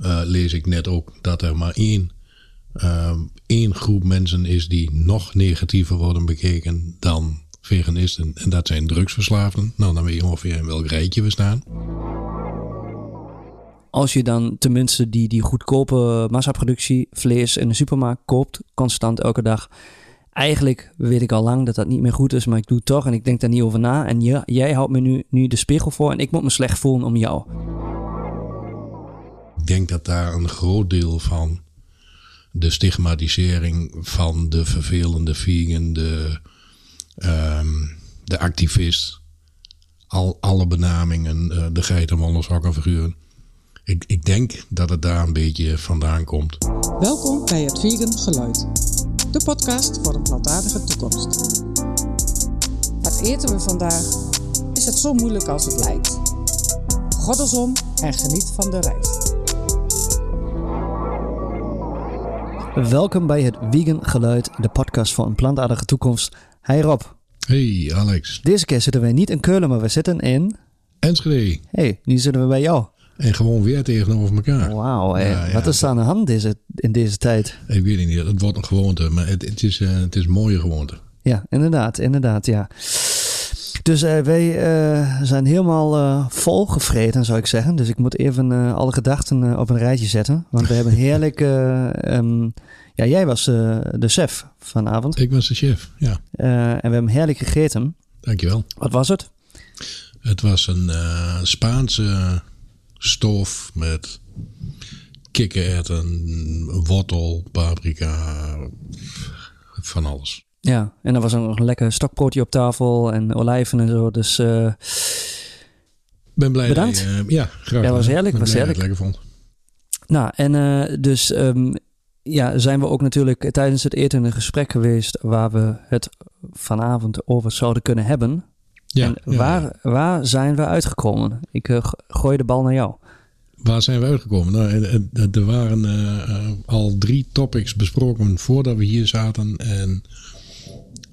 eh, lees ik net ook dat er maar één, ehm, één groep mensen is die nog negatiever worden bekeken dan veganisten. En dat zijn drugsverslaafden. Nou, dan weet je ongeveer in welk rijtje we staan. Als je dan tenminste die, die goedkope massaproductie vlees in de supermarkt koopt, constant elke dag. Eigenlijk weet ik al lang dat dat niet meer goed is, maar ik doe het toch en ik denk daar niet over na. En ja, jij houdt me nu, nu de spiegel voor en ik moet me slecht voelen om jou. Denk dat daar een groot deel van de stigmatisering van de vervelende vegan, de, ehm, de activist, al, alle benamingen, uh, de geitenwolle figuren. Ik, ik denk dat het daar een beetje vandaan komt. Welkom bij het Vegan Geluid, de podcast voor een plantaardige toekomst. Wat eten we vandaag? Is het zo moeilijk als het lijkt? om en geniet van de reis. Welkom bij het Vegan Geluid, de podcast voor een plantaardige toekomst. Hey Rob. Hey Alex. Deze keer zitten wij niet in Keulen, maar we zitten in... Enschede. Hey, nu zitten we bij jou. En gewoon weer tegenover elkaar. Wauw, ja, wat is er aan de hand deze, in deze tijd? Ik weet niet, het wordt een gewoonte, maar het, het is, uh, het is een mooie gewoonte. Ja, inderdaad, inderdaad, ja. Dus uh, wij uh, zijn helemaal uh, volgevreten, zou ik zeggen. Dus ik moet even alle gedachten op een rijtje zetten. Want we hebben heerlijk... Um, ja, jij was de chef vanavond. Ik was de chef, ja. en we hebben heerlijk gegeten. Dankjewel. Wat was het? Het was een Spaanse stoof met kikkererwten, wortel, paprika, van alles. Ja, en er was ook nog een lekker stokbroodje op tafel en olijven en zo. Dus uh, ben blij bedankt. Dat je, uh, ja, graag. Ja, was heerlijk. Was heerlijk. lekker vond. Nou, en uh, dus um, ja, zijn we ook natuurlijk tijdens het eten in een gesprek geweest waar we het vanavond over zouden kunnen hebben. Ja, en waar, ja. waar zijn we uitgekomen? Ik uh, gooi de bal naar jou. Waar zijn we uitgekomen? Nou, er waren uh, al drie topics besproken voordat we hier zaten. En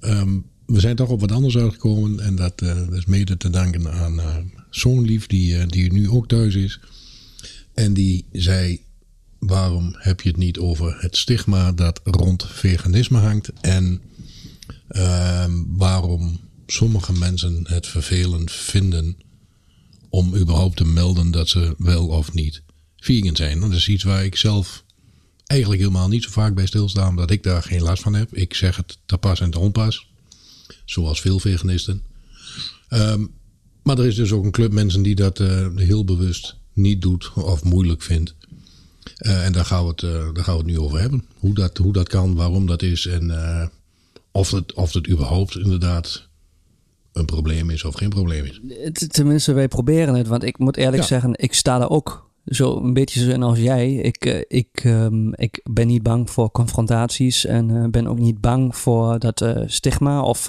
um, we zijn toch op wat anders uitgekomen. En dat, uh, dat is mede te danken aan Zoonlief, die, die nu ook thuis is. En die zei: Waarom heb je het niet over het stigma dat rond veganisme hangt? En ehm, waarom sommige mensen het vervelend vinden om überhaupt te melden dat ze wel of niet vegan zijn. Dat is iets waar ik zelf eigenlijk helemaal niet zo vaak bij stilsta, omdat ik daar geen last van heb. Ik zeg het te pas en te onpas, zoals veel veganisten. Um, maar er is dus ook een club mensen die dat uh, heel bewust niet doet of moeilijk vindt. Uh, en daar gaan, we het, uh, daar gaan we het nu over hebben. Hoe dat, hoe dat kan, waarom dat is en of, het, of het überhaupt inderdaad een probleem is of geen probleem is. Tenminste, wij proberen het. Want ik moet eerlijk ja. zeggen, ik sta er ook zo een beetje zo in als jij. Ik, uh, ik, um, ik ben niet bang voor confrontaties en uh, ben ook niet bang voor dat uh, stigma of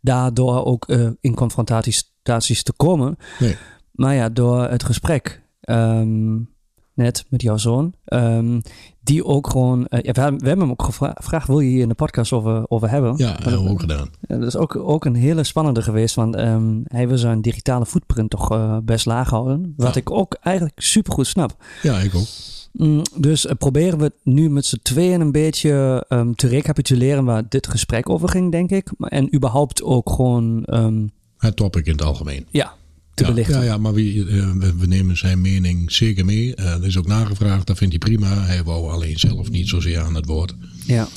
daardoor ook in confrontaties te komen. Nee. Maar ja, door het gesprek um, net met jouw zoon, um, die ook gewoon, uh, ja, we, hebben, we hebben hem ook gevraagd, wil je hier in de podcast over, over hebben? Ja, dat hebben we ook gedaan. Dat is ook, ook een hele spannende geweest, want um, hij wil zijn digitale footprint toch uh, best laag houden. Wat ja. ik ook eigenlijk super goed snap. Ja, ik ook. Mm, dus uh, proberen we nu met z'n tweeën een beetje um, te recapituleren waar dit gesprek over ging, denk ik. En überhaupt ook gewoon... Het topic in het algemeen. Ja, te ja, belichten. Ja, ja maar we, uh, we, nemen zijn mening zeker mee. Uh, er is ook nagevraagd, dat vindt hij prima. Hij wou alleen zelf niet zozeer aan het woord. Ja.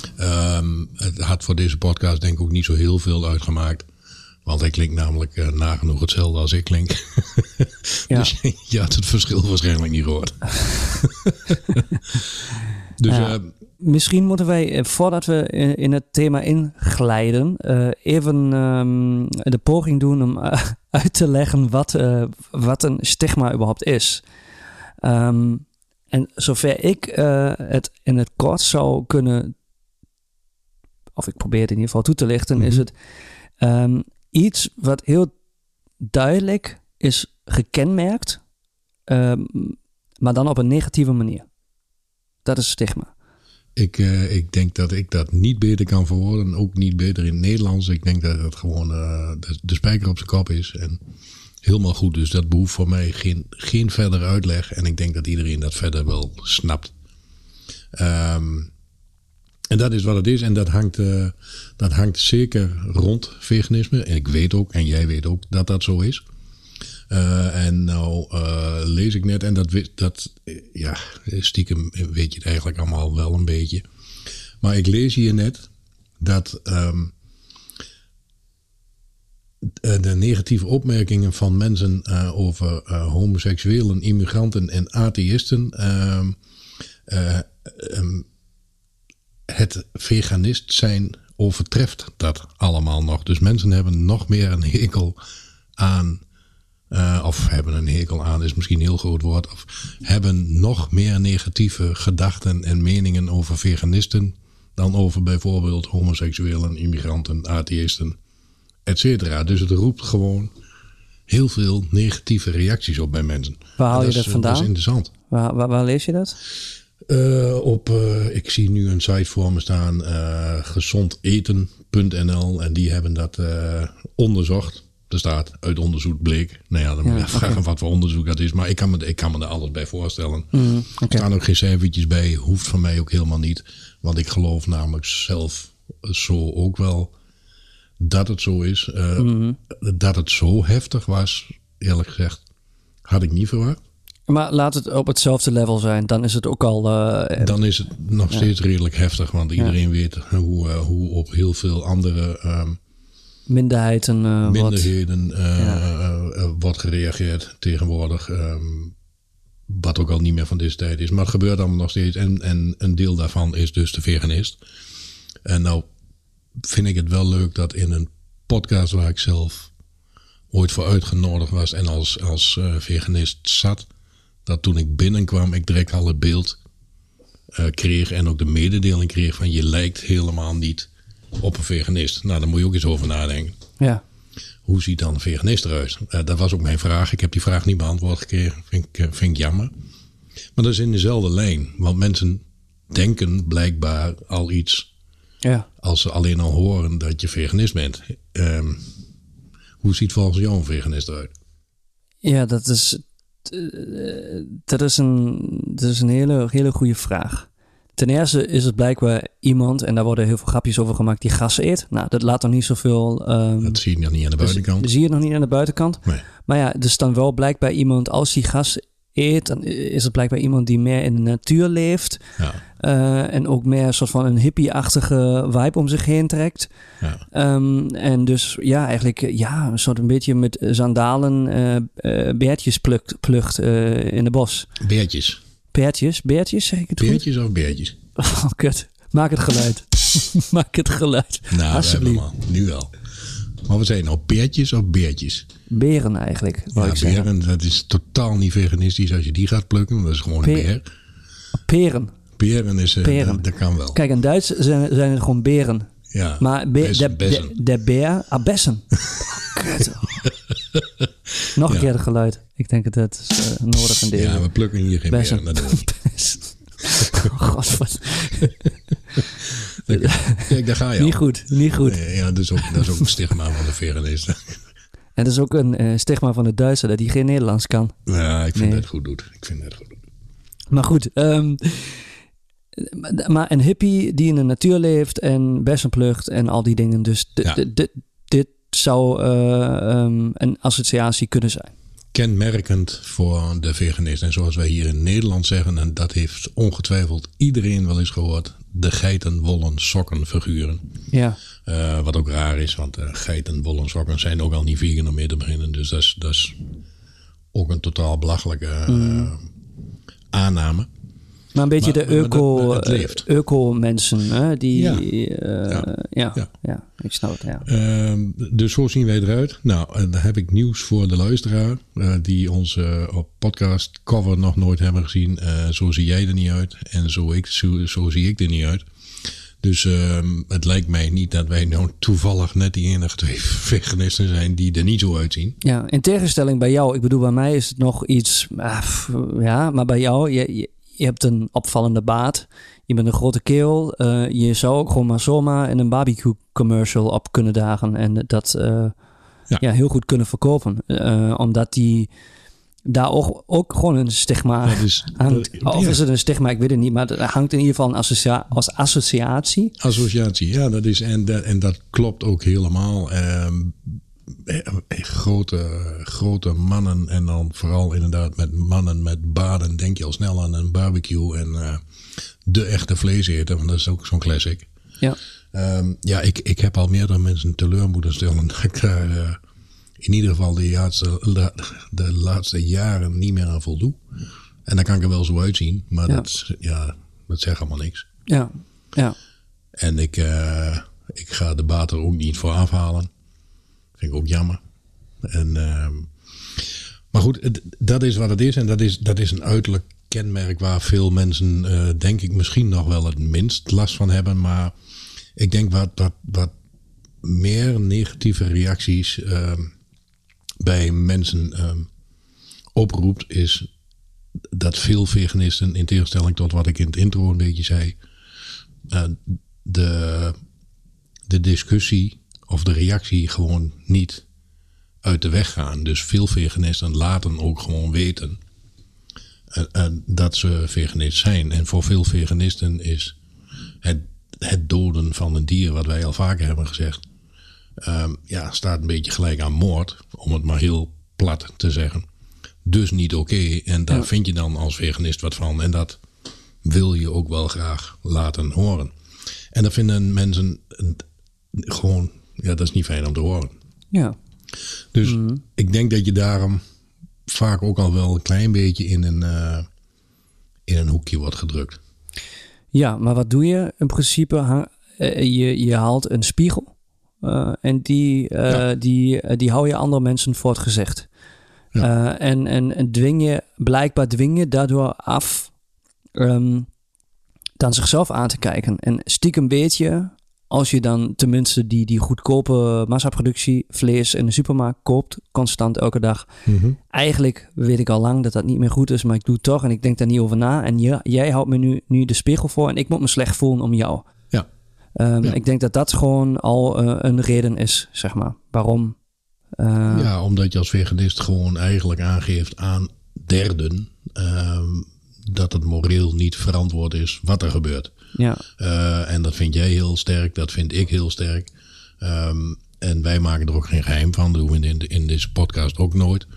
Um, het had voor deze podcast denk ik ook niet zo heel veel uitgemaakt. Want hij klinkt namelijk uh, nagenoeg hetzelfde als ik klink. Ja. dus je had het verschil waarschijnlijk niet gehoord. dus ja. Misschien moeten wij, voordat we in het thema inglijden, uh, even um, de poging doen om uit te leggen wat, uh, wat een stigma überhaupt is. Um, en zover ik het in het kort zou kunnen, of ik probeer het in ieder geval toe te lichten, is het um, iets wat heel duidelijk is gekenmerkt, maar dan op een negatieve manier. Dat is stigma. Ik, uh, ik denk dat ik dat niet beter kan verwoorden. Ook niet beter in het Nederlands. Ik denk dat het gewoon uh, de, spijker op zijn kop is. En helemaal goed. Dus dat behoeft voor mij geen, geen verder uitleg. En ik denk dat iedereen dat verder wel snapt. Ehm, en dat is wat het is. En dat hangt, uh, dat hangt zeker rond veganisme. En ik weet ook, en jij weet ook, dat dat zo is. Uh, en nou uh, lees ik net, en dat, dat ja, stiekem weet je het eigenlijk allemaal wel een beetje. Maar ik lees hier net dat um, de negatieve opmerkingen van mensen uh, over homoseksuelen, immigranten en atheïsten um, het veganist zijn overtreft dat allemaal nog. Dus mensen hebben nog meer een hekel aan uh, of hebben een hekel aan, is misschien een heel groot woord. Of hebben nog meer negatieve gedachten en meningen over veganisten. dan over bijvoorbeeld homoseksuelen, immigranten, atheïsten, et cetera. Dus het roept gewoon heel veel negatieve reacties op bij mensen. Waar haal je dat, dat vandaan? Dat is interessant. Waar, waar, waar lees je dat? Uh, op, uh, ik zie nu een site voor me staan, gezondeten.nl. En die hebben dat onderzocht. Er staat uit onderzoek bleek. Nou ja, dan moet je ja, vragen okay. wat voor onderzoek dat is. Maar ik kan me, ik kan me er alles bij voorstellen. Mm, okay. Er staan ook geen cijfertjes bij. Hoeft van mij ook helemaal niet. Want ik geloof namelijk zelf zo ook wel dat het zo is. Uh, mm. Dat het zo heftig was, eerlijk gezegd, had ik niet verwacht. Maar laat het op hetzelfde level zijn. Dan is het ook al... Uh, dan is het nog steeds redelijk heftig. Want iedereen ja. weet hoe, uh, hoe op heel veel andere... Um, minderheden, uh, minderheden wat, ja. wordt gereageerd tegenwoordig. Um, wat ook al niet meer van deze tijd is. Maar het gebeurt allemaal nog steeds. En, en een deel daarvan is dus de veganist. En nou vind ik het wel leuk dat in een podcast waar ik zelf ooit voor uitgenodigd was en als, als uh, veganist zat, dat toen ik binnenkwam, ik direct al het beeld uh, kreeg en ook de mededeling kreeg van je lijkt helemaal niet op een veganist. Nou, daar moet je ook eens over nadenken. Ja. Hoe ziet dan een veganist eruit? Uh, dat was ook mijn vraag. Ik heb die vraag niet beantwoord gekregen. Vind ik, uh, vind ik jammer. Maar dat is in dezelfde lijn. Want mensen denken blijkbaar al iets. Ja. Als ze alleen al horen dat je veganist bent. Um, hoe ziet volgens jou een veganist eruit? Ja, dat is, dat is een, dat is een hele, hele goede vraag. Ten eerste is het blijkbaar iemand, en daar worden heel veel grapjes over gemaakt, die gas eet. Nou, dat laat nog niet zoveel. Um, dat zie je nog niet aan de buitenkant. Dat zie je nog niet aan de buitenkant. Nee. Maar ja, dus dan wel blijkbaar iemand, als die gas eet, dan is het blijkbaar iemand die meer in de natuur leeft. Ja. Uh, en ook meer een soort van een hippie-achtige vibe om zich heen trekt. Ja. Um, en dus ja, eigenlijk ja, een soort een beetje met sandalen uh, uh, beertjes plukt, plukt in de bos. Beertjes. Beertjes? Beertjes, zeg ik het goed? of beertjes? Oh, kut. Maak het geluid. Maak het geluid. Nou, Alsjeblieft. nu wel. Maar wat zijn nou, peertjes of beertjes? Beren eigenlijk, ja, ik beren, zeggen. dat is totaal niet veganistisch als je die gaat plukken. Dat is gewoon Pe een beer. Peren. Peren is, uh, Peren. Dat, dat, kan wel. Kijk, in Duits zijn, zijn het gewoon beren. Ja, maar be bessen, de, bessen. de, de beer... Ah, bessen. Oh, kut. Nog een Ja. keer het geluid. Ik denk dat het is uh, nodig in deze. Ja, we plukken hier geen Bessen. Oh, God, wat... Kijk, daar ga je al. Niet goed, niet goed. Nee, ja, dat is, ook, dat is ook een stigma van de veganisten. En dat is ook een eh, stigma van de Duitser dat hij geen Nederlands kan. Ja, ik vind Nee. dat het goed doet. Ik vind dat goed doet. Maar goed, ehm, maar- maar een hippie die in de natuur leeft en bessen plukt en al die dingen. Dus Ja. dit zou eh, ehm, een associatie kunnen zijn. Kenmerkend voor de veganist. En zoals wij hier in Nederland zeggen, en dat heeft ongetwijfeld iedereen wel eens gehoord. De geitenwollen sokken figuren. Ja, Eh, wat ook raar is, want uh, geitenwollen sokken zijn ook al niet vegan om mee te beginnen. Dus dat is, dat is ook een totaal belachelijke eh, aanname. Maar een beetje Maar- de eco, eh, eco-mensen, hè, die... Ja. eh, Ja. ja. Ja. Ja. ik snap het, ja. Ehm, dus zo zien wij eruit. Nou, en dan heb ik nieuws voor de luisteraar. eh, die onze op podcast cover nog nooit hebben gezien. Zo zie jij er niet uit. En zo, ik, zo, zo zie ik er niet uit. Dus ehm, het lijkt mij niet dat wij nou toevallig net die enige twee veganisten zijn die er niet zo uitzien. Ja, in tegenstelling bij jou. Ik bedoel, bij mij is het nog iets... ah, ja, maar bij jou, je, je, je hebt een opvallende baard. Je bent een grote keel. eh, je zou ook gewoon maar zomaar in een barbecue commercial op kunnen dagen. En dat... eh, ja. Ja. heel goed kunnen verkopen. Eh, omdat die daar ook, ook gewoon een stigma Dat is, hangt. dat- of is het een stigma? Ik weet het niet. Maar het hangt in ieder geval een associa- als associatie. Associatie, ja, dat is, en, dat, en dat klopt ook helemaal. Ehm, eh, eh, grote, grote mannen en dan vooral inderdaad met mannen met baden denk je al snel aan een barbecue en eh, de echte vleeseter, want dat is ook zo'n classic. Ja. Ehm, ja, ik, ik heb al meerdere mensen teleur moeten stellen dat ik daar eh, in ieder geval de laatste, la- de laatste jaren niet meer aan voldoe. En dan kan ik er wel zo uitzien, maar Ja. dat, ja, dat zegt allemaal niks. Ja. Ja. En ik, eh, ik ga de baat er ook niet voor afhalen. Ik ook jammer. En, ehm, maar goed, dat is wat het is. En dat is, dat is een uiterlijk kenmerk waar veel mensen, eh, denk ik, misschien nog wel het minst last van hebben. Maar ik denk wat, wat, wat meer negatieve reacties ehm, bij mensen ehm, oproept, is dat veel veganisten, in tegenstelling tot wat ik in het intro een beetje zei, eh, de, de discussie of de reactie gewoon niet uit de weg gaan. Dus veel veganisten laten ook gewoon weten eh, eh, dat ze veganist zijn. En voor veel veganisten is het, het doden van een dier, wat wij al vaker hebben gezegd, ehm, ja, staat een beetje gelijk aan moord, om het maar heel plat te zeggen. Dus niet oké. En daar Ja. vind je dan als veganist wat van. En dat wil je ook wel graag laten horen. En dat vinden mensen gewoon, ja, dat is niet fijn om te horen. Ja. Dus ik denk dat je daarom vaak ook al wel een klein beetje in een, eh, in een hoekje wordt gedrukt. Ja, maar wat doe je? In principe, hang- eh, je, je haalt een spiegel. eh, en die, eh, Ja. die, eh, die hou je andere mensen voor het gezicht. Ja. Eh, en, en, en dwing je, blijkbaar dwing je daardoor af ehm, dan zichzelf aan te kijken. En stiekem weet je, als je dan tenminste die, die goedkope massaproductie vlees in de supermarkt koopt, constant elke dag. Eigenlijk weet ik al lang dat dat niet meer goed is, maar ik doe het toch en ik denk daar niet over na. En jij houdt me nu, nu de spiegel voor en ik moet me slecht voelen om jou. Ja. Ehm, Ja. Ik denk dat dat gewoon al eh, een reden is, zeg maar. Waarom? eh, Ja, omdat je als veganist gewoon eigenlijk aangeeft aan derden ehm, dat het moreel niet verantwoord is wat er gebeurt. Ja. Eh, en dat vind jij heel sterk, dat vind ik heel sterk. Ehm, en wij maken er ook geen geheim van. Dat doen we in, de- in deze podcast ook nooit.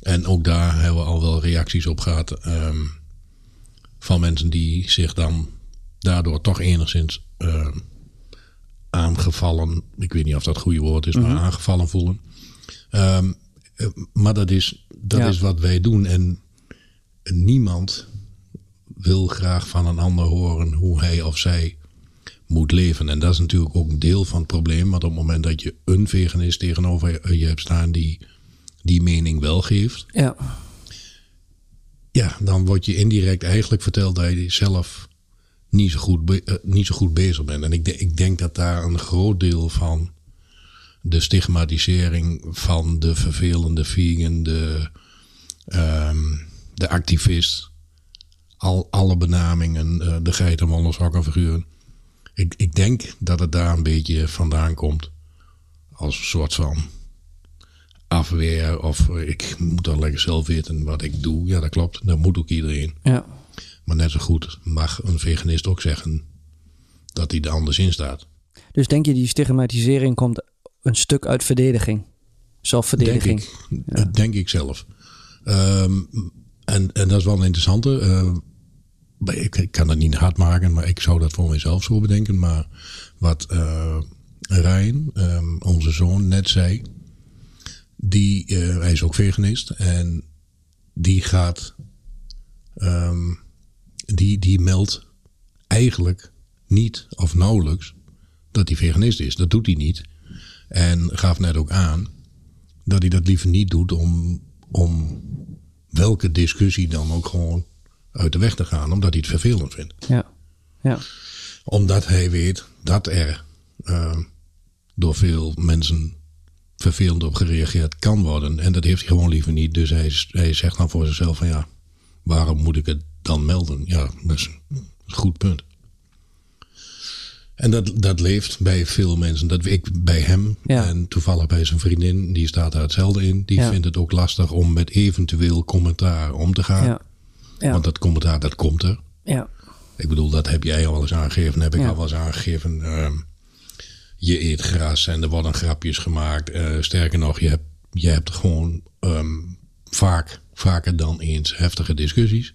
En ook daar hebben we al wel reacties op gehad. ehm, van mensen die zich dan daardoor toch enigszins ehm, aangevallen. Ik weet niet of dat het goede woord is, maar aangevallen voelen. Eh, maar dat is, dat Ja. is wat wij doen. En niemand wil graag van een ander horen hoe hij of zij moet leven. En dat is natuurlijk ook een deel van het probleem. Want op het moment dat je een veganist tegenover je hebt staan die die mening wel geeft, ja. ja, dan word je indirect eigenlijk verteld dat je zelf niet zo goed, eh, niet zo goed bezig bent. En ik, de- ik denk dat daar een groot deel van de stigmatisering van de vervelende vegan, de, ehm, de activist, al, alle benamingen, eh, de geitenwolle. Ik, ik denk dat het daar een beetje vandaan komt. Als een soort van afweer of eh, ik moet dan lekker zelf weten wat ik doe. Ja, dat klopt. Dat moet ook iedereen. ja. Maar net zo goed mag een veganist ook zeggen dat hij er anders in staat. Dus denk je die stigmatisering komt een stuk uit verdediging? Denk Zelfverdediging? ik, Dat denk ik zelf. Ehm, en, en dat is wel een interessante. eh, maar ik, ik kan dat niet hard maken, maar ik zou dat voor mezelf zo bedenken. Maar wat eh Ryan, ehm, onze zoon, net zei. Die, eh, hij is ook veganist. En die gaat. ehm, die, die meldt eigenlijk niet of nauwelijks dat hij veganist is. Dat doet hij niet. En gaf net ook aan dat hij dat liever niet doet om, om welke discussie dan ook gewoon uit de weg te gaan, omdat hij het vervelend vindt. Ja. Ja. Omdat hij weet dat er eh, door veel mensen vervelend op gereageerd kan worden. En dat heeft hij gewoon liever niet. Dus hij, hij zegt dan voor zichzelf van ja, waarom moet ik het dan melden? Ja, dat is een goed punt. En dat, dat leeft bij veel mensen. Dat ik bij hem Ja. en toevallig bij zijn vriendin, die staat daar hetzelfde in. Die Ja. vindt het ook lastig om met eventueel commentaar om te gaan. Ja. Ja. Want dat commentaar, dat komt er. ja. Ik bedoel, dat heb jij al wel eens aangegeven. Heb ik Ja. al wel eens aangegeven. Ehm, je eet gras en er worden grapjes gemaakt. Eh, sterker nog, je hebt, je hebt gewoon ehm, vaak, vaker dan eens heftige discussies.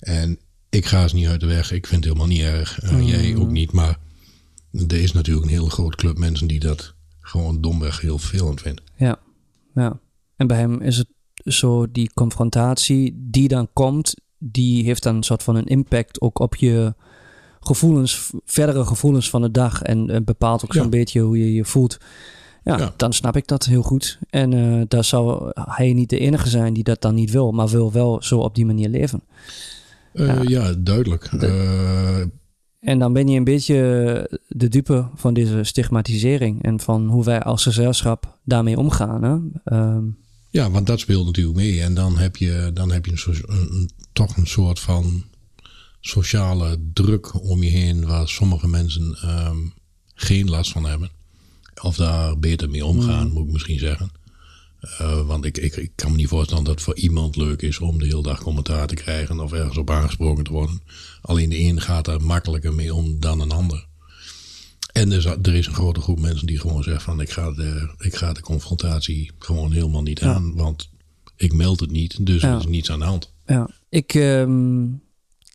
En ik ga eens niet uit de weg. Ik vind het helemaal niet erg. Eh, Jij ook niet. Maar er is natuurlijk een hele grote club mensen die dat gewoon domweg heel vervelend vinden. Ja, ja. En bij hem is het zo, die confrontatie die dan komt, die heeft dan een soort van een impact ook op je gevoelens, verdere gevoelens van de dag. En eh, bepaalt ook Ja. zo'n beetje hoe je je voelt. Ja, Ja. dan snap ik dat heel goed. En eh, daar zou hij niet de enige zijn die dat dan niet wil, maar wil wel zo op die manier leven. Eh, Ja. ja. duidelijk. En dan ben je een beetje de dupe van deze stigmatisering en van hoe wij als gezelschap daarmee omgaan. Hè? Ehm, Ja, want dat speelt natuurlijk mee. En dan heb je, dan heb je een, een- toch een soort van sociale druk om je heen waar sommige mensen ehm, geen last van hebben. Of daar beter mee omgaan, moet ik misschien zeggen. Eh, want ik, ik, ik kan me niet voorstellen dat het voor iemand leuk is om de hele dag commentaar te krijgen of ergens op aangesproken te worden. Alleen de een gaat er makkelijker mee om dan een ander. En er is, er is een grote groep mensen die gewoon zegt van ik ga de, ik ga de confrontatie gewoon helemaal niet Ja. aan. Want ik meld het niet, dus Ja. er is niets aan de hand. Ja, ik, ehm,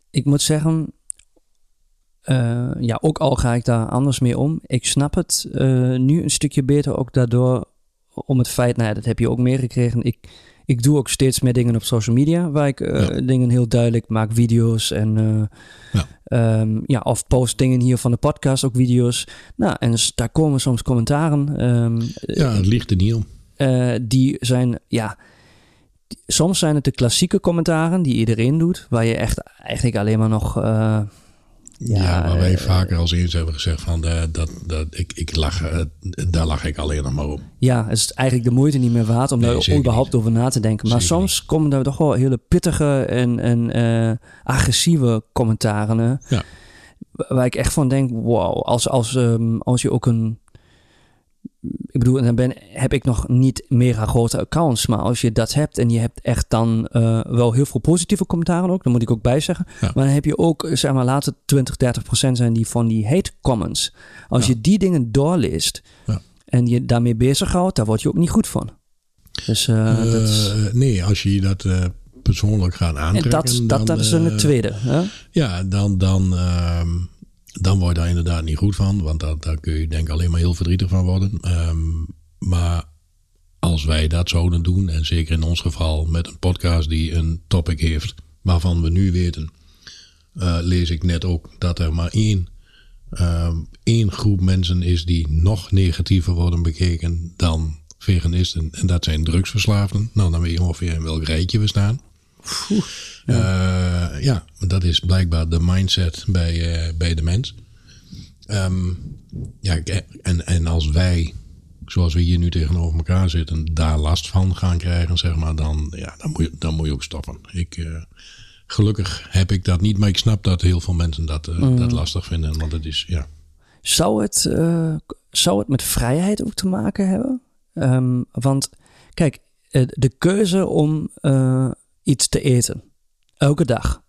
ik moet zeggen, eh, ja, ook al ga ik daar anders mee om. Ik snap het eh, nu een stukje beter ook daardoor om het feit, nou ja, dat heb je ook meegekregen. Ik, ik doe ook steeds meer dingen op social media, waar ik eh, Ja. dingen heel duidelijk maak, video's en eh, Ja. ehm, ja, of post dingen hier van de podcast, ook video's. Nou, en daar komen soms commentaren. ehm, Ja, het ligt er niet om. eh, die zijn, ja, soms zijn het de klassieke commentaren die iedereen doet, waar je echt eigenlijk alleen maar nog, Ja, Ja, waar wij eh, vaker als eens hebben gezegd van eh, dat, dat, ik, ik lach, eh, daar lach ik alleen nog maar om. ja, het is eigenlijk de moeite niet meer waard om Nee, daar überhaupt niet. over na te denken. Maar Zeker soms komen er toch wel hele pittige en, en agressieve commentaren. Ja. Waar ik echt van denk, wow, als, als, ehm, als je ook een... Ik bedoel, en dan ben, heb ik nog niet mega grote accounts. Maar als je dat hebt en je hebt echt dan eh, wel heel veel positieve commentaren ook. Dan moet ik ook bij zeggen. Ja. Maar dan heb je ook, zeg maar, laat het 20, 30 procent zijn die van die hate comments. Als Ja. je die dingen doorleest Ja. en je daarmee bezighoudt, daar word je ook niet goed van. Dus eh, dat, is- Eh, nee, als je dat eh, persoonlijk gaat en aantrekken. dat, dat, dan, dat is een eh, tweede. Hè? Ja, dan, dan, ehm, dan word je daar inderdaad niet goed van. Want daar, daar kun je denk ik alleen maar heel verdrietig van worden. Ehm, maar als wij dat zouden doen, en zeker in ons geval met een podcast die een topic heeft waarvan we nu weten, eh, lees ik net ook dat er maar één, ehm, één groep mensen is die nog negatiever worden bekeken dan veganisten. En dat zijn drugsverslaafden. Nou, dan weet je ongeveer in welk rijtje we staan. Ja. ja, dat is blijkbaar de mindset bij, eh, bij de mens. Ehm, ja, ik- en, en als wij, zoals we hier nu tegenover elkaar zitten, daar last van gaan krijgen, zeg maar, dan, ja, dan, moet, je, dan moet je ook stoppen. Ik, eh, gelukkig heb ik dat niet, maar ik snap dat heel veel mensen dat, eh, dat lastig vinden. Want het is, ja. Zou het, eh, zou het met vrijheid ook te maken hebben? Ehm, want kijk, eh, de keuze om eh, iets te eten, elke dag,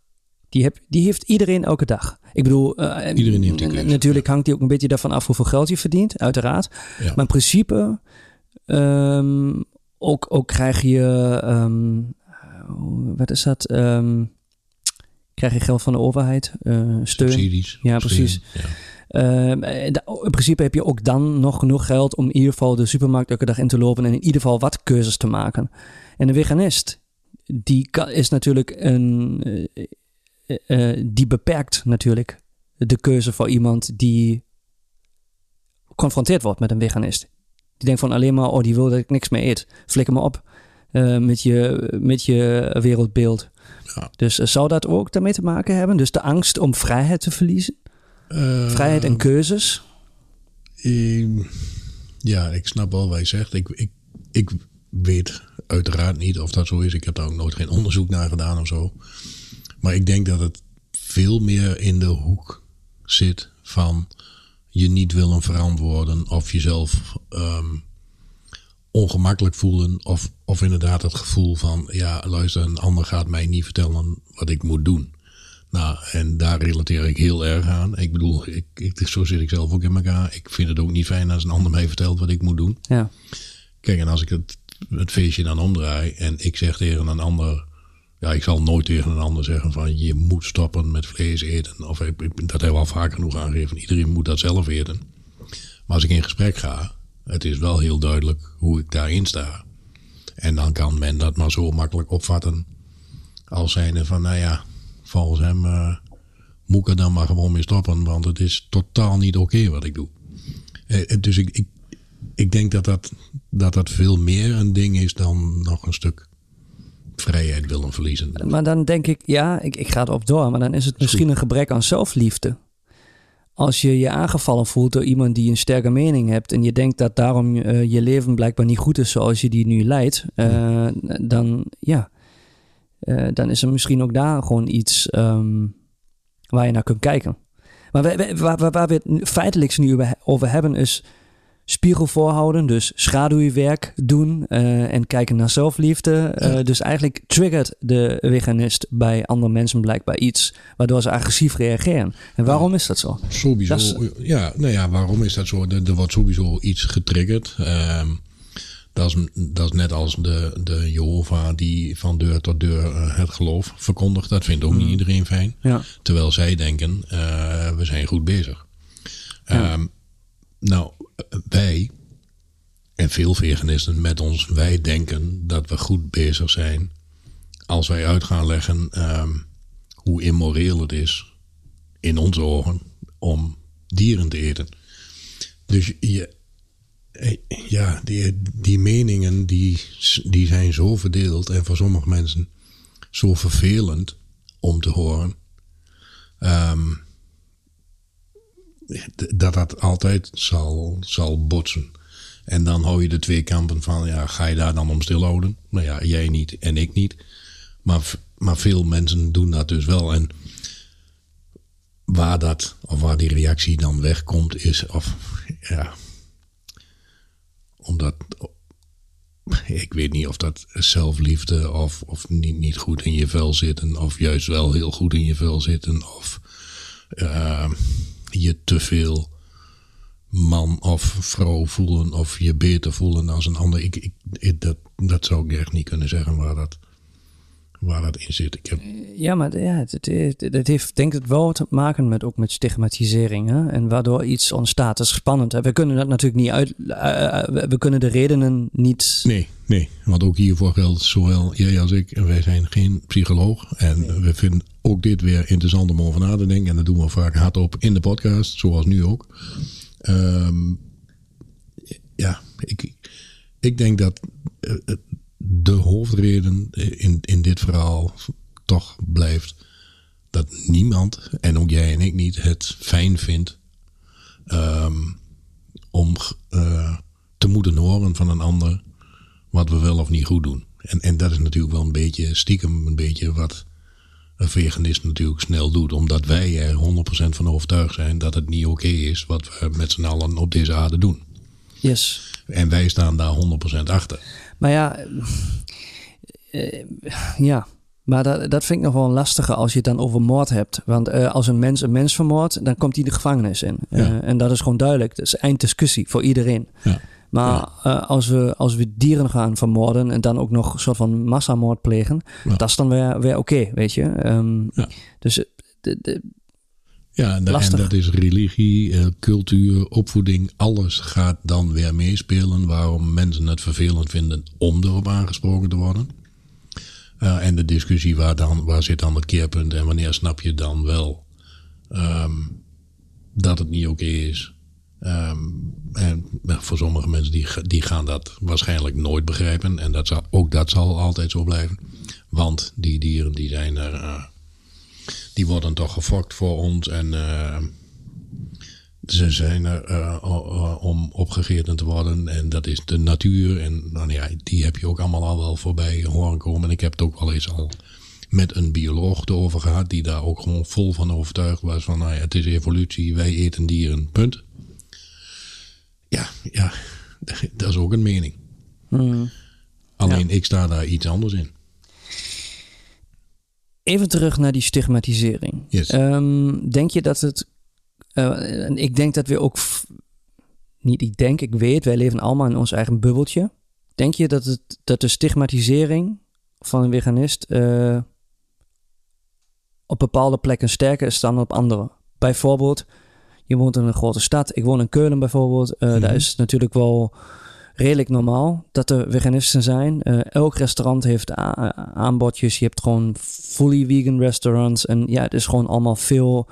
die, heb, die heeft iedereen elke dag. Ik bedoel, eh, Iedereen heeft die n- keuze, Natuurlijk hangt die ook een beetje daarvan af hoeveel geld je verdient, uiteraard. ja. Maar in principe, ehm, ook, ook krijg je, hoe- wat is dat? Ehm, krijg je geld van de overheid, eh, steun. Subsidies. Ja, precies. Ja. In principe heb je ook dan nog genoeg geld om in ieder geval de supermarkt elke dag in te lopen en in ieder geval wat keuzes te maken. En de veganist, die is natuurlijk een, eh, eh, eh, die beperkt natuurlijk de keuze voor iemand die geconfronteerd wordt met een veganist. Die denkt van alleen maar, oh die wil dat ik niks meer eet. Flikker me op met, je, met je wereldbeeld. Ja. Dus zou dat ook daarmee te maken hebben? Dus de angst om vrijheid te verliezen? Vrijheid en keuzes? Ehm, ja, ik snap wel wat je zegt. Ik, ik, ik weet uiteraard niet of dat zo is. Ik heb daar ook nooit geen onderzoek naar gedaan of zo. Maar ik denk dat het veel meer in de hoek zit van je niet willen verantwoorden of jezelf ehm, ongemakkelijk voelen. Of, of inderdaad het gevoel van, ja luister, een ander gaat mij niet vertellen wat ik moet doen. Nou, en daar relateer ik heel erg aan. Ik bedoel, ik, ik, zo zit ik zelf ook in elkaar. Ik vind het ook niet fijn als een ander mij vertelt wat ik moet doen. Ja. Kijk, en als ik het, het feestje dan omdraai en ik zeg tegen een ander... Ja, ik zal nooit tegen een ander zeggen van je moet stoppen met vlees eten. Of ik, dat hebben we al vaak genoeg aangegeven. Iedereen moet dat zelf eten. Maar als ik in gesprek ga, het is wel heel duidelijk hoe ik daarin sta. En dan kan men dat maar zo makkelijk opvatten als zijnde van, nou ja, volgens hem uh, moet ik er dan maar gewoon mee stoppen, want het is totaal niet oké wat ik doe. Uh, dus ik, ik, ik denk dat dat, dat dat veel meer een ding is dan nog een stuk vrijheid willen verliezen. Maar dan denk ik, ja, ik, ik ga erop door, maar dan is het misschien een gebrek aan zelfliefde. Als je je aangevallen voelt door iemand die een sterke mening hebt en je denkt dat daarom uh, je leven blijkbaar niet goed is zoals je die nu leidt, uh, dan ja, uh, dan is er misschien ook daar gewoon iets um, waar je naar kunt kijken. Maar waar, waar, waar we het feitelijk nu over hebben is spiegel voorhouden, dus schaduwwerk doen uh, en kijken naar zelfliefde. Uh, dus eigenlijk triggert de veganist bij andere mensen blijkbaar iets, waardoor ze agressief reageren. En waarom is dat zo? Sowieso, dat is, ja, nou ja, waarom is dat zo? Er, er wordt sowieso iets getriggerd. Um, dat is, dat is net als de, de Jehovah die van deur tot deur het geloof verkondigt. Dat vindt ook niet iedereen fijn. Ja. Terwijl zij denken, uh, we zijn goed bezig. Ja. Um, nou, wij en veel veganisten met ons, wij denken dat we goed bezig zijn als wij uit gaan leggen um, hoe immoreel het is in onze ogen om dieren te eten. Dus je, ja, die, die meningen die, die zijn zo verdeeld en voor sommige mensen zo vervelend om te horen. Um, dat dat altijd zal, zal botsen. En dan hou je de twee kampen van, ja, ga je daar dan om stilhouden? Nou ja, jij niet en ik niet. Maar, maar veel mensen doen dat dus wel. En waar dat, of waar die reactie dan wegkomt, is, of ja, omdat, ik weet niet of dat zelfliefde of, of niet, niet goed in je vel zitten, of juist wel heel goed in je vel zitten, of uh, je te veel man of vrouw voelen, of je beter voelen als een ander. Ik, ik, ik, dat, dat zou ik echt niet kunnen zeggen waar dat, waar dat in zit. Ik heb... Ja, maar ja, het, het, het, heeft denk ik wel te maken met ook met stigmatisering. Hè? En waardoor iets ontstaat. Dat is spannend. Hè? We kunnen dat natuurlijk niet uit. Uh, we kunnen de redenen niet. Nee, nee. Want ook hiervoor geldt zowel jij als ik. Wij zijn geen psycholoog. En nee. we vinden ook dit weer interessant om over na te denken. En dat doen we vaak hardop in de podcast, zoals nu ook. Um, ja, ik, ik denk dat uh, de hoofdreden in, in dit verhaal toch blijft dat niemand, en ook jij en ik niet, het fijn vindt um, om uh, te moeten horen van een ander wat we wel of niet goed doen. En, en dat is natuurlijk wel een beetje stiekem een beetje wat een veganist natuurlijk snel doet. Omdat wij er 100% van overtuigd zijn dat het niet oké okay is wat we met z'n allen op deze aarde doen. Yes. En wij staan daar 100% achter. Maar ja, uh, ja. Maar dat, dat vind ik nog wel lastiger als je het dan over moord hebt. Want uh, als een mens een mens vermoordt, dan komt hij de gevangenis in. Ja. Uh, en dat is gewoon duidelijk. Dat is einddiscussie voor iedereen. Ja. Maar ja. als, we, als we dieren gaan vermoorden en dan ook nog een soort van massamoord plegen, dat is dan weer, weer oké, okay, weet je. Um, dus de, de, ja, en, en, dat is religie, uh, cultuur, opvoeding. Alles gaat dan weer meespelen waarom mensen het vervelend vinden om erop aangesproken te worden. Uh, en de discussie waar, dan, waar zit dan het keerpunt en wanneer snap je dan wel um, dat het niet oké okay is. Um, en voor sommige mensen die, die gaan dat waarschijnlijk nooit begrijpen. En dat zal, ook dat zal altijd zo blijven. Want die dieren die zijn er... Uh, die worden toch gefokt voor ons. En uh, ze zijn er uh, om opgegeten te worden. En dat is de natuur. En nou ja, die heb je ook allemaal al wel voorbij horen komen. En ik heb het ook wel eens al met een bioloog erover gehad, die daar ook gewoon vol van overtuigd was van, nou ja, het is evolutie, wij eten dieren, punt. Ja, ja, dat is ook een mening. Hmm. Alleen ik sta daar iets anders in. Even terug naar die stigmatisering. Yes. Ehm, denk je dat het. eh, ik denk dat we ook. Niet ik denk, ik weet, wij leven allemaal in ons eigen bubbeltje. Denk je dat, het, dat de stigmatisering van een veganist. eh, op bepaalde plekken sterker is dan op andere? Bijvoorbeeld, je woont in een grote stad. Ik woon in Keulen bijvoorbeeld. Eh, Daar Mhm. is het natuurlijk wel redelijk normaal dat er veganisten zijn. Eh, elk restaurant heeft a- aanbodjes. Je hebt gewoon fully vegan restaurants. En ja, het is gewoon allemaal veel,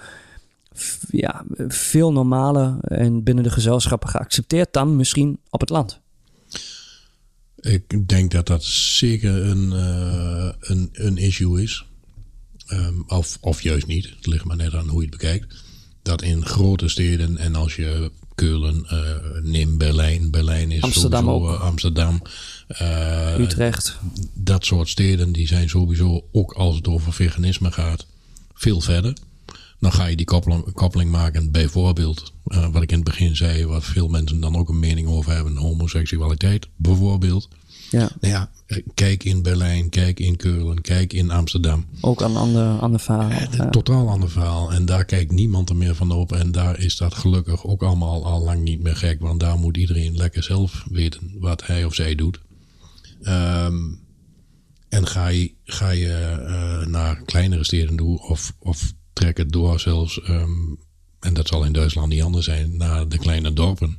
ja, veel normaler en binnen de gezelschappen geaccepteerd dan misschien op het land. Ik denk dat dat zeker een, eh, een, een issue is. Ehm, of, of juist niet. Het ligt maar net aan hoe je het bekijkt. Dat in grote steden en als je Keulen neemt, Berlijn. Berlijn is Amsterdam sowieso ook. eh, Amsterdam. eh, Utrecht. dat soort steden die zijn sowieso, ook als het over veganisme gaat, veel verder. Dan ga je die koppeling, koppeling maken, bijvoorbeeld, wat ik in het begin zei, wat veel mensen dan ook een mening over hebben, homoseksualiteit, bijvoorbeeld. Ja, Nou ja, eh, kijk in Berlijn, kijk in Keulen, kijk in Amsterdam. ook aan ander, ander verhaal. Een Ja. totaal ander verhaal. En daar kijkt niemand er meer van op. En daar is dat gelukkig ook allemaal al lang niet meer gek. Want daar moet iedereen lekker zelf weten wat hij of zij doet. Ehm, en ga je, ga je eh, naar kleinere steden toe of, of trek het door zelfs, ehm, en dat zal in Duitsland niet anders zijn, naar de kleine dorpen.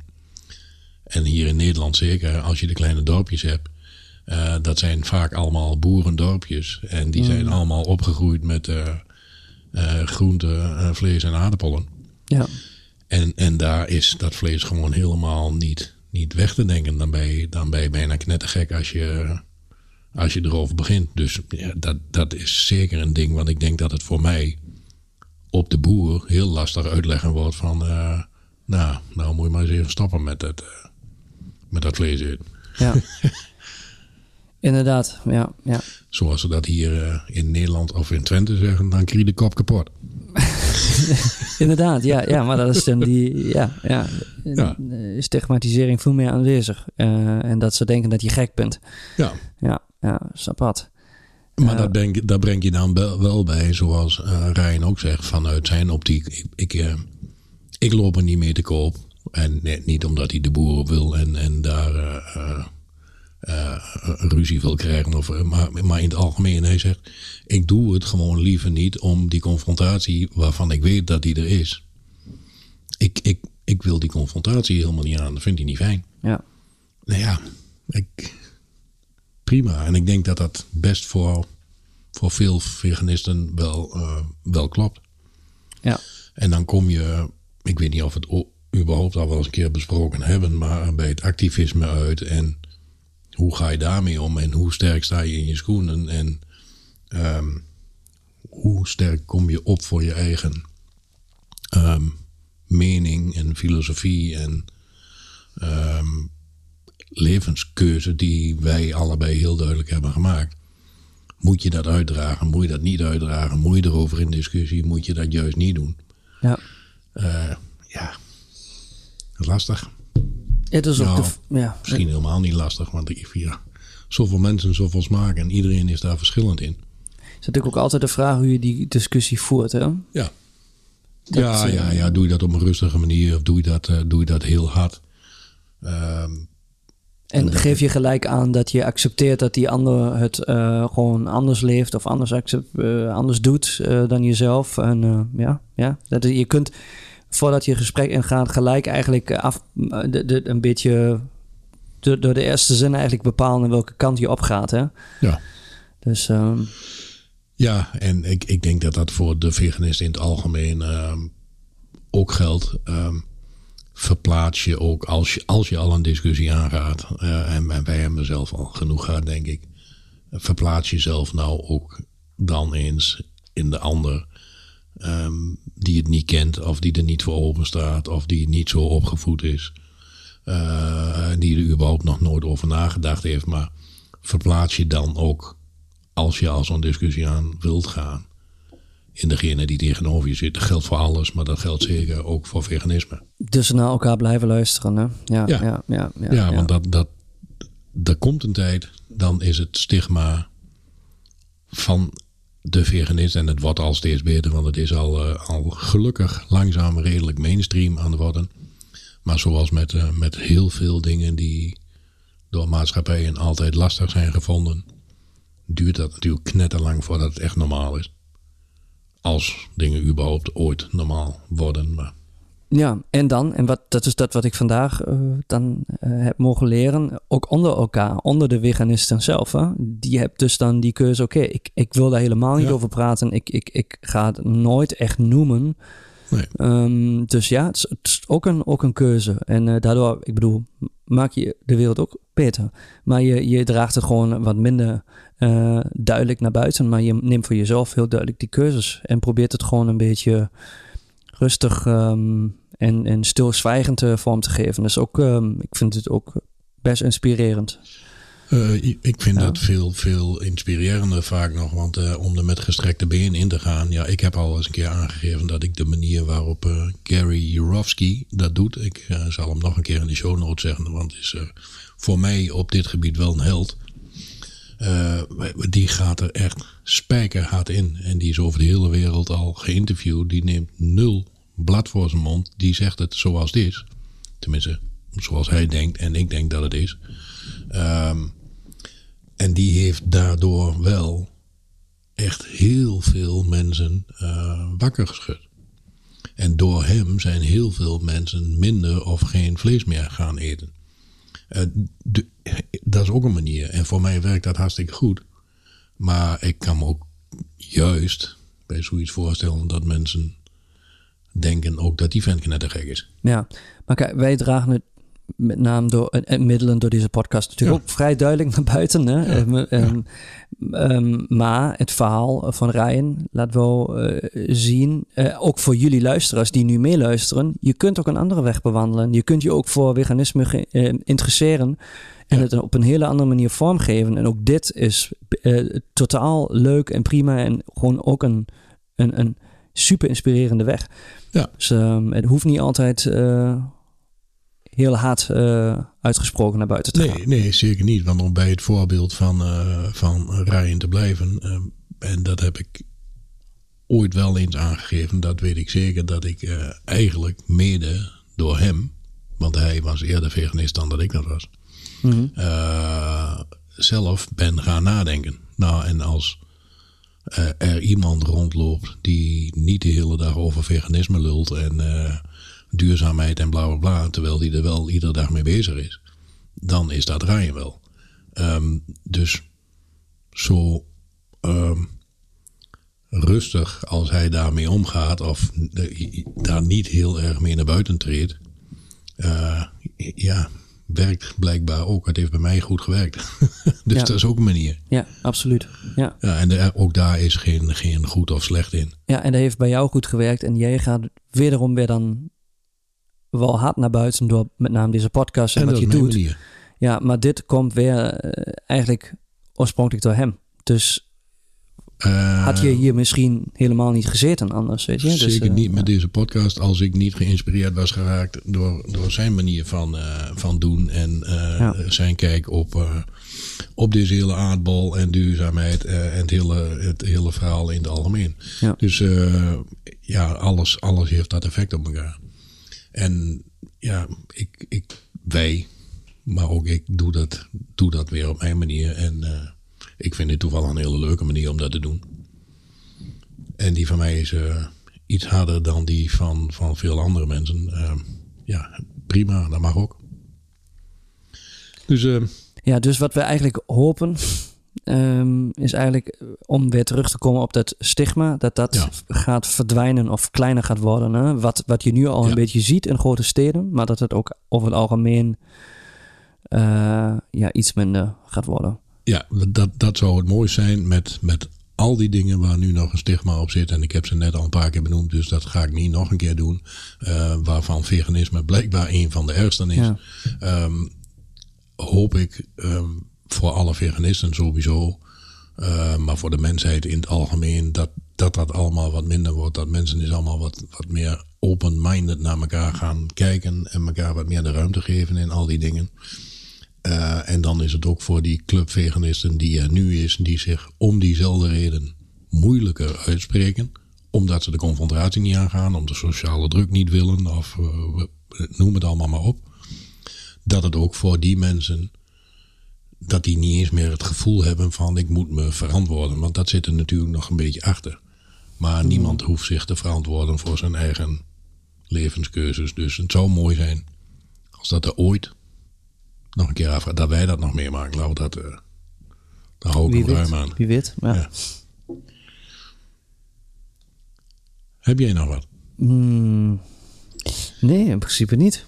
En hier in Nederland zeker, als je de kleine dorpjes hebt, eh, dat zijn vaak allemaal boerendorpjes. En die zijn allemaal opgegroeid met eh eh, groente, eh, vlees en aardappelen. ja. En, en daar is dat vlees gewoon helemaal niet, niet weg te denken. Dan ben, je, dan ben je bijna knettergek als je, als je erover begint. Dus ja, dat, dat is zeker een ding. Want ik denk dat het voor mij op de boer heel lastig uitleggen wordt van... nou, nou moet je maar eens even stoppen met dat, met dat vlees eten. ja. Inderdaad, ja, ja. Zoals ze dat hier eh, in Nederland of in Twente zeggen, dan krijg je de kop kapot. Inderdaad, ja, ja, maar dat is dan die, ja, ja, Ja. eh, stigmatisering veel meer aanwezig. Eh, en dat ze denken dat je gek bent. Ja, Ja, ja, is apart. Maar dat, breng, dat breng je dan wel, bij, zoals eh Ryan ook zegt, vanuit zijn optiek. Ik, ik, ik loop er niet mee te koop. En net niet omdat hij de boeren wil en, en daar eh, ruzie wil krijgen. Of, maar, maar in het algemeen, hij zegt, ik doe het gewoon liever niet om die confrontatie waarvan ik weet dat die er is. Ik, ik, ik wil die confrontatie helemaal niet aan, dat vindt hij niet fijn. Ja, Nou ja, ik, prima. En ik denk dat dat best voor, voor veel veganisten wel, eh, wel klopt. ja, En dan kom je, ik weet niet of we het überhaupt al wel eens een keer besproken hebben, maar bij het activisme uit. En hoe ga je daarmee om? En hoe sterk sta je in je schoenen? En ehm, hoe sterk kom je op voor je eigen ehm, mening en filosofie en ehm, levenskeuze die wij allebei heel duidelijk hebben gemaakt. Moet je dat uitdragen? Moet je dat niet uitdragen? Moet je erover in discussie? Moet je dat juist niet doen? ja. Eh, ja, lastig. Het is ook Nou, de, ja, Misschien helemaal niet lastig, want ik, ja, zoveel mensen, zoveel smaak en iedereen is daar verschillend in. is natuurlijk ook altijd de vraag hoe je die discussie voert. Hè? Ja. Dat, ja, eh, ja, ja, doe je dat op een rustige manier of doe je dat, eh, doe je dat heel hard? Ehm, En geef je gelijk aan dat je accepteert dat die ander het eh, gewoon anders leeft of anders, accept, anders doet dan jezelf. En ja, ja dat, je kunt voordat je gesprek ingaat gelijk eigenlijk af, de, de, een beetje door, door de eerste zin eigenlijk bepalen welke kant je opgaat. Hè? ja. Dus ehm, Ja, en ik, ik denk dat dat voor de veganist in het algemeen ehm, ook geldt. Ehm, verplaats je ook als je, als je al een discussie aangaat. eh, en, en wij hebben er zelf al genoeg gehad, denk ik. Verplaats jezelf nou ook dan eens in de ander. Ehm, die het niet kent, of die er niet voor open staat, of die niet zo opgevoed is. eh, die er überhaupt nog nooit over nagedacht heeft. Maar verplaats je dan ook als je al zo'n discussie aan wilt gaan, in degene die tegenover je zit, dat geldt voor alles, maar dat geldt zeker ook voor veganisme. Dus naar elkaar blijven luisteren, hè? Ja, ja, ja. ja, ja, ja want dat, dat, er komt een tijd, dan is het stigma van de veganist, en het wordt al steeds beter, want het is al, uh, al gelukkig langzaam redelijk mainstream aan het worden. Maar zoals met, uh, met heel veel dingen die door maatschappijen altijd lastig zijn gevonden, duurt dat natuurlijk knetterlang voordat het echt normaal is. Als dingen überhaupt ooit normaal worden. Maar ja, en dan, en wat, dat is dat wat ik vandaag uh, dan uh, heb mogen leren, ook onder elkaar, onder de veganisten zelf. Hè? Die hebt dus dan die keuze, oké, okay, ik, ik wil daar helemaal niet ja. over praten. Ik, ik, ik ga het nooit echt noemen. Nee. Um, dus ja, het is, het is, ook, een, ook een keuze. En uh, daardoor, ik bedoel, maak je de wereld ook beter. Maar je, je draagt het gewoon wat minder duidelijk naar buiten. Maar je neemt voor jezelf heel duidelijk die keuzes. En probeert het gewoon een beetje rustig um, en, en stilzwijgend uh, vorm te geven. Dus ook, um, ik vind het ook best inspirerend. Uh, ik vind ja. dat veel, veel inspirerender vaak nog. Want uh, om er met gestrekte been in te gaan. Ja, ik heb al eens een keer aangegeven dat ik de manier waarop uh, Gary Jurovsky dat doet. Ik zal hem nog een keer in de show notes zeggen. Want is voor mij op dit gebied wel een held. Die gaat er echt spijkerhard in. En die is over de hele wereld al geïnterviewd. Die neemt nul blad voor zijn mond. Die zegt het zoals het is. Tenminste, zoals hij denkt en ik denk dat het is. Um, en die heeft daardoor wel echt heel veel mensen uh, wakker geschud. En door hem zijn heel veel mensen minder of geen vlees meer gaan eten. Uh, de, dat is ook een manier. En voor mij werkt dat hartstikke goed. Maar ik kan me ook juist bij zoiets voorstellen dat mensen denken ook dat die vent knettergek is. Ja, maar kijk, wij dragen het met name door en middelen door deze podcast natuurlijk ook vrij duidelijk naar buiten. Hè? Ja, um, um, maar het verhaal van Ryan laat wel uh, zien, uh, ook voor jullie luisteraars die nu meeluisteren, je kunt ook een andere weg bewandelen. Je kunt je ook voor veganisme uh, interesseren en het op een hele andere manier vormgeven. En ook dit is totaal leuk en prima en gewoon ook een, een, een super inspirerende weg. Ja. Dus het hoeft niet altijd heel hard uh, uitgesproken naar buiten te nee, gaan. Nee, zeker niet. Want om bij het voorbeeld van, uh, van Ryan te blijven. Uh, en dat heb ik ooit wel eens aangegeven. Dat weet ik zeker. Dat ik eigenlijk mede door hem. Want hij was eerder veganist dan dat ik dat was. Mm -hmm. zelf ben gaan nadenken. Nou, en als er iemand rondloopt die niet de hele dag over veganisme lult en duurzaamheid en bla bla bla, terwijl die er wel iedere dag mee bezig is, dan is dat Ryan wel. Um, dus zo um, rustig als hij daarmee omgaat, of uh, daar niet heel erg mee naar buiten treedt, uh, ja, werkt blijkbaar ook. Het heeft bij mij goed gewerkt. dus ja. dat is ook een manier. Ja, absoluut. Ja. ja en de, ook daar is geen, geen goed of slecht in. Ja, en dat heeft bij jou goed gewerkt. En jij gaat wederom weer dan wel hard naar buiten door met name deze podcast en, en wat je doet. Manier. Ja, maar dit komt weer uh, eigenlijk oorspronkelijk door hem. Dus uh, had je hier misschien helemaal niet gezeten anders, weet je? Zeker dus, uh, niet met deze podcast als ik niet geïnspireerd was geraakt door, door zijn manier van, van doen en ja. zijn kijk op, op deze hele aardbol en duurzaamheid en het hele, het hele verhaal in het algemeen. Ja. Dus ja, alles, alles heeft dat effect op elkaar. En ja, ik, ik, wij, maar ook ik doe dat, doe dat weer op mijn manier. En uh, ik vind dit toevallig een hele leuke manier om dat te doen. En die van mij is uh, iets harder dan die van, van veel andere mensen. Uh, ja, prima, dat mag ook. Dus, ja, dus wat we eigenlijk hopen um, is eigenlijk eh, om weer terug te komen op dat stigma, dat dat ja. gaat verdwijnen of kleiner gaat worden. Hè? Wat, wat je nu al ja. een beetje ziet in grote steden, maar dat het ook over het algemeen uh, ja, iets minder gaat worden. Ja, dat, dat zou het mooi zijn met, met al die dingen waar nu nog een stigma op zit. En ik heb ze net al een paar keer benoemd, dus dat ga ik niet nog een keer doen. Uh, waarvan veganisme blijkbaar een van de ergsten is. Ja. Um, hoop ik um, voor alle veganisten sowieso Uh, maar voor de mensheid in het algemeen, dat, dat dat allemaal wat minder wordt. Dat mensen is allemaal wat, wat meer open-minded naar elkaar gaan kijken. En elkaar wat meer de ruimte geven in al die dingen. Uh, en dan is het ook voor die clubveganisten die er nu is, die zich om diezelfde reden moeilijker uitspreken. Omdat ze de confrontatie niet aangaan, om de sociale druk niet willen, of uh, noem het allemaal maar op. Dat het ook voor die mensen dat die niet eens meer het gevoel hebben van ik moet me verantwoorden. Want dat zit er natuurlijk nog een beetje achter. Maar mm. niemand hoeft zich te verantwoorden voor zijn eigen levenskeuzes. Dus het zou mooi zijn als dat er ooit nog een keer af dat wij dat nog meemaken. Laten we dat, uh, daar hou ik ruim aan. Wie weet, ja. ja. Heb jij nog wat? Mm, nee, in principe niet.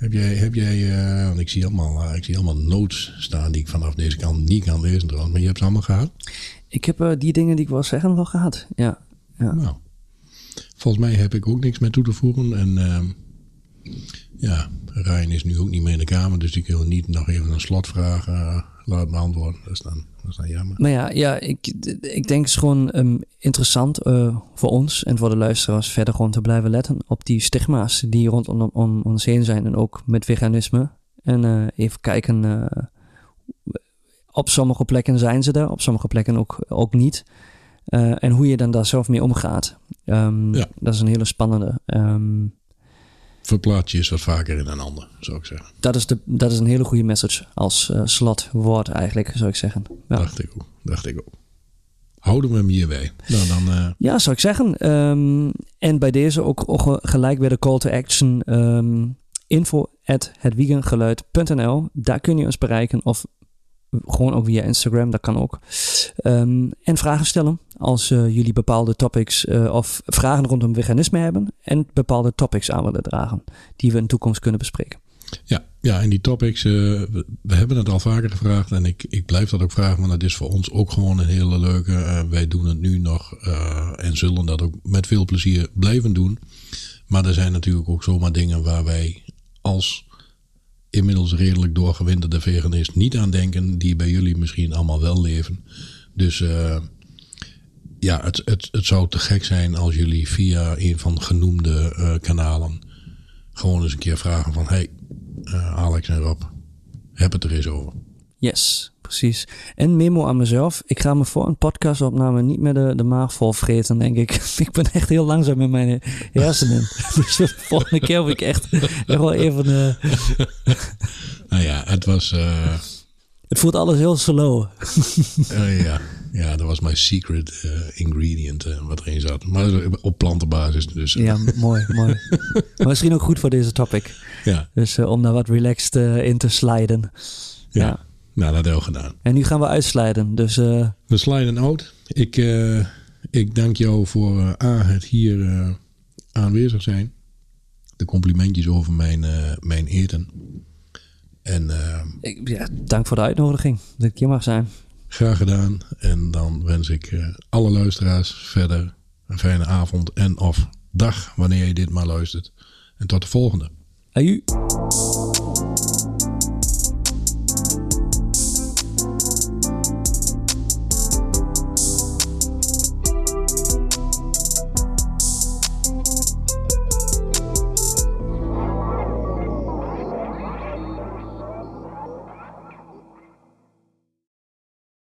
Heb jij, heb jij uh, want ik zie, allemaal, uh, ik zie allemaal notes staan die ik vanaf deze kant niet kan lezen trouwens, maar je hebt ze allemaal gehad? Ik heb uh, die dingen die ik wil zeggen wel gehad, ja. ja. Nou, volgens mij heb ik ook niks meer toe te voegen en ehm, ja, Ryan is nu ook niet meer in de kamer, dus ik wil niet nog even een slotvraag laten beantwoorden. Dat is dan, dat is dan jammer. Maar ja, ja ik, ik denk het is gewoon um, interessant uh, voor ons en voor de luisteraars verder gewoon te blijven letten op die stigma's die rondom om ons heen zijn en ook met veganisme. En uh, even kijken, uh, op sommige plekken zijn ze er, op sommige plekken ook, ook niet. en hoe je dan daar zelf mee omgaat. Um, ja. Dat is een hele spannende. Um, verplaats je eens wat vaker in een ander, zou ik zeggen. Dat is, de, dat is een hele goede message als uh, slotwoord eigenlijk, zou ik zeggen. Ja. Dacht ik ook. Dacht ik ook. Houden we hem hierbij. Nou, dan, uh... Ja, zou ik zeggen. Um, en bij deze ook, ook, gelijk weer de call to action. Um, info at hetwiegengeluid.nl. Daar kun je ons bereiken of gewoon ook via Instagram, dat kan ook. Um, en vragen stellen als uh, jullie bepaalde topics uh, of vragen rondom veganisme hebben en bepaalde topics aan willen dragen die we in de toekomst kunnen bespreken. Ja, ja en die topics, we, we, hebben het al vaker gevraagd en ik, ik blijf dat ook vragen, want dat is voor ons ook gewoon een hele leuke. wij doen het nu nog en zullen dat ook met veel plezier blijven doen. Maar er zijn natuurlijk ook zomaar dingen waar wij als inmiddels redelijk doorgewinterde veganist niet aan denken, die bij jullie misschien allemaal wel leven. Dus uh, ja, het, het, het zou te gek zijn als jullie via een van genoemde uh, kanalen gewoon eens een keer vragen van hey, uh, Alex en Rob, heb het er eens over. Yes, precies. En memo aan mezelf. Ik ga me voor een podcastopname niet meer de, de maag vol vreten, denk ik. ik ben echt heel langzaam met mijn hersenen. dus de volgende keer heb ik echt, echt wel even... Uh... nou ja, het was... Uh... Het voelt alles heel slow. uh, ja. ja, dat was mijn secret ingredient wat erin zat. Maar op plantenbasis dus. Ja, mooi, mooi. maar misschien ook goed voor deze topic. Ja. Dus om daar wat relaxed in te sliden. ja. ja. Nou, dat gedaan. En nu gaan we uitslijden. Dus, uh... We slijden out. Ik, uh, ik dank jou voor uh, A, het hier aanwezig zijn. De complimentjes over mijn, mijn eten. En, ik, ja, dank voor de uitnodiging dat ik hier mag zijn. Graag gedaan. En dan wens ik alle luisteraars verder een fijne avond en of dag wanneer je dit maar luistert. En tot de volgende. Aju.